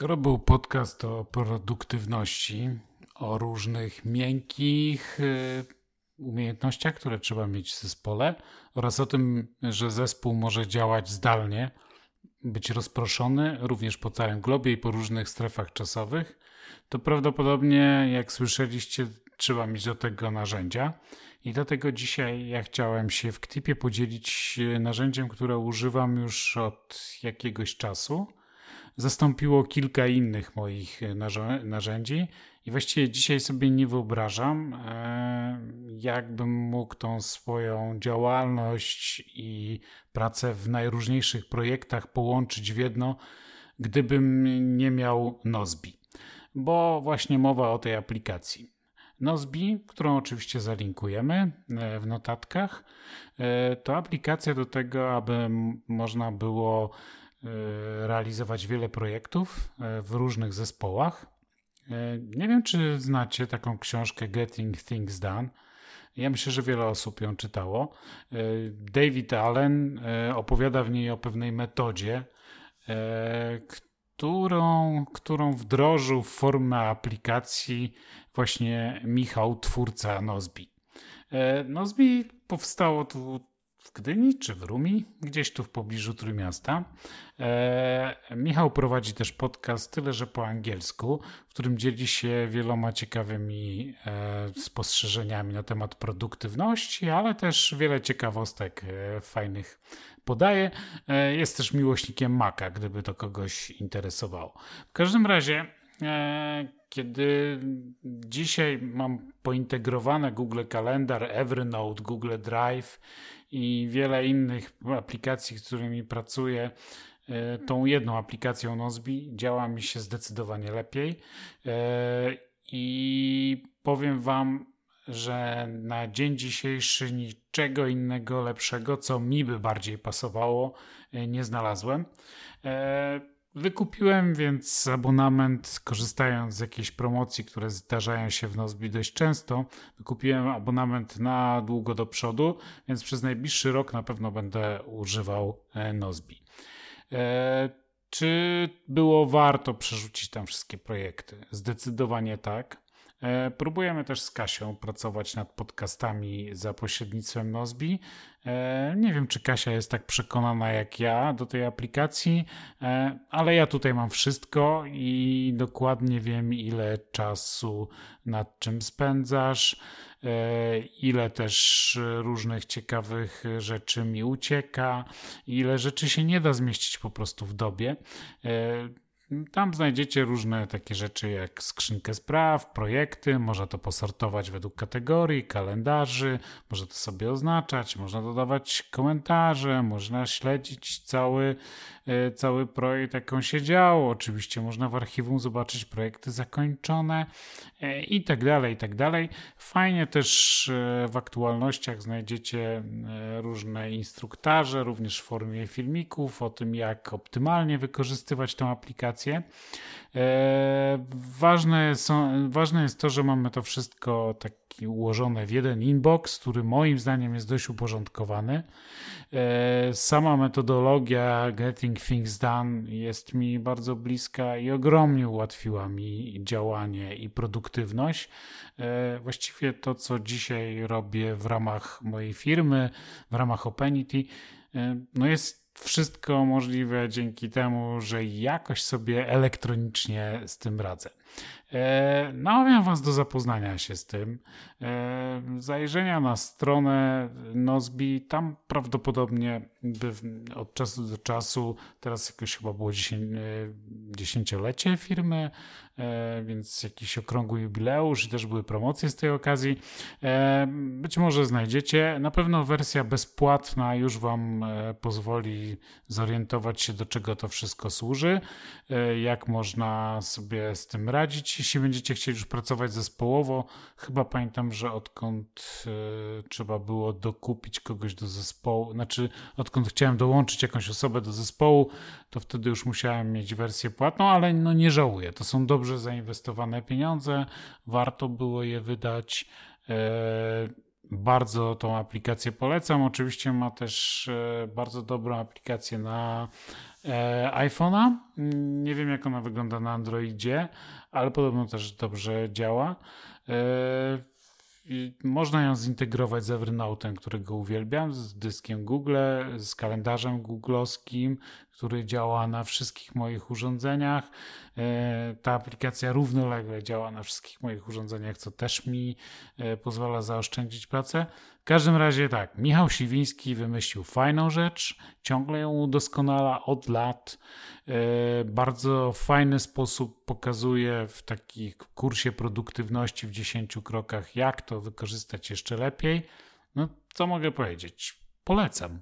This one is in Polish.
Skoro był podcast o produktywności, o różnych miękkich y, umiejętnościach, które trzeba mieć w zespole oraz o tym, że zespół może działać zdalnie, być rozproszony również po całym globie i po różnych strefach czasowych, to prawdopodobnie, jak słyszeliście, trzeba mieć do tego narzędzia. I dlatego dzisiaj ja chciałem się w klipie podzielić narzędziem, które używam już od jakiegoś czasu zastąpiło kilka innych moich narzędzi i właściwie dzisiaj sobie nie wyobrażam, e, jakbym mógł tą swoją działalność i pracę w najróżniejszych projektach połączyć w jedno, gdybym nie miał Nozbi. Bo właśnie mowa o tej aplikacji. Nozbi, którą oczywiście zalinkujemy e, w notatkach, e, to aplikacja do tego, aby można było E, realizować wiele projektów e, w różnych zespołach. E, nie wiem, czy znacie taką książkę Getting Things Done. Ja myślę, że wiele osób ją czytało. David Allen opowiada w niej o pewnej metodzie, którą, którą wdrożył w formę aplikacji właśnie Michał, twórca Nozbi. Nozbi powstało tu w Gdyni czy w Rumi, gdzieś tu w pobliżu Trójmiasta. E, Michał prowadzi też podcast, tyle że po angielsku, w którym dzieli się wieloma ciekawymi e, spostrzeżeniami na temat produktywności, ale też wiele ciekawostek e, fajnych podaje. E, jest też miłośnikiem Maca, gdyby to kogoś interesowało. W każdym razie e, kiedy dzisiaj mam pointegrowane Google Kalendar, Evernote, Google Drive i wiele innych aplikacji, z którymi pracuję, e, tą jedną aplikacją Nozbi działa mi się zdecydowanie lepiej. E, I powiem Wam, że na dzień dzisiejszy niczego innego lepszego, co mi by bardziej pasowało, e, nie znalazłem. Wykupiłem więc abonament, korzystając z jakiejś promocji, które zdarzają się w Nozbi dość często. Wykupiłem abonament na długo do przodu, więc przez najbliższy rok na pewno będę używał e, Nozbi. E, czy było warto przerzucić tam wszystkie projekty? Zdecydowanie tak. E, próbujemy też z Kasią pracować nad podcastami za pośrednictwem Nozbi. E, nie wiem, czy Kasia jest tak przekonana jak ja do tej aplikacji, e, ale ja tutaj mam wszystko i dokładnie wiem, ile czasu nad czym spędzasz, ile też różnych ciekawych rzeczy mi ucieka, ile rzeczy się nie da zmieścić po prostu w dobie. Tam znajdziecie różne takie rzeczy jak skrzynkę spraw, projekty, można to posortować według kategorii, kalendarzy, można to sobie oznaczać, można dodawać komentarze, można śledzić cały, e, cały projekt, jak on się działo. Oczywiście można w archiwum zobaczyć projekty zakończone e, i tak dalej, i tak dalej. Fajnie też e, w aktualnościach znajdziecie różne instruktaże, również w formie filmików o tym, jak optymalnie wykorzystywać tę aplikację E, ważne, są, ważne jest to, że mamy to wszystko taki ułożone w jeden inbox, który moim zdaniem jest dość uporządkowany. E, sama metodologia Getting Things Done jest mi bardzo bliska i ogromnie ułatwiła mi działanie i produktywność. E, właściwie to, co dzisiaj robię w ramach mojej firmy, w ramach Openity, no jest wszystko możliwe dzięki temu, że jakoś sobie elektronicznie z tym radzę. E, namawiam Was do zapoznania się z tym, e, zajrzenia na stronę Nozbi. Tam prawdopodobnie od czasu do czasu, teraz jakoś chyba było e, dziesięciolecie firmy, więc jakiś okrągły jubileusz i też były promocje z tej okazji. Być może znajdziecie. Na pewno wersja bezpłatna już Wam pozwoli zorientować się, do czego to wszystko służy, jak można sobie z tym radzić jeśli będziecie chcieli już pracować zespołowo, chyba pamiętam, że odkąd y, trzeba było dokupić kogoś do zespołu, znaczy odkąd chciałem dołączyć jakąś osobę do zespołu, to wtedy już musiałem mieć wersję płatną, ale no nie żałuję. To są dobrze zainwestowane pieniądze, warto było je wydać. E, bardzo tą aplikację polecam. Oczywiście ma też e, bardzo dobrą aplikację na iPhone'a. Nie wiem, jak ona wygląda na Androidzie, ale podobno też dobrze działa. Można ją zintegrować z Evernote'em, którego uwielbiam, z dyskiem Google, z kalendarzem googlowskim, który działa na wszystkich moich urządzeniach. E, ta aplikacja równolegle działa na wszystkich moich urządzeniach, co też mi e, pozwala zaoszczędzić pracę. W każdym razie tak, Michał Siwiński wymyślił fajną rzecz, ciągle ją udoskonala od lat. E, bardzo fajny sposób pokazuje w takim kursie produktywności w 10 krokach, jak to wykorzystać jeszcze lepiej. No, co mogę powiedzieć? Polecam.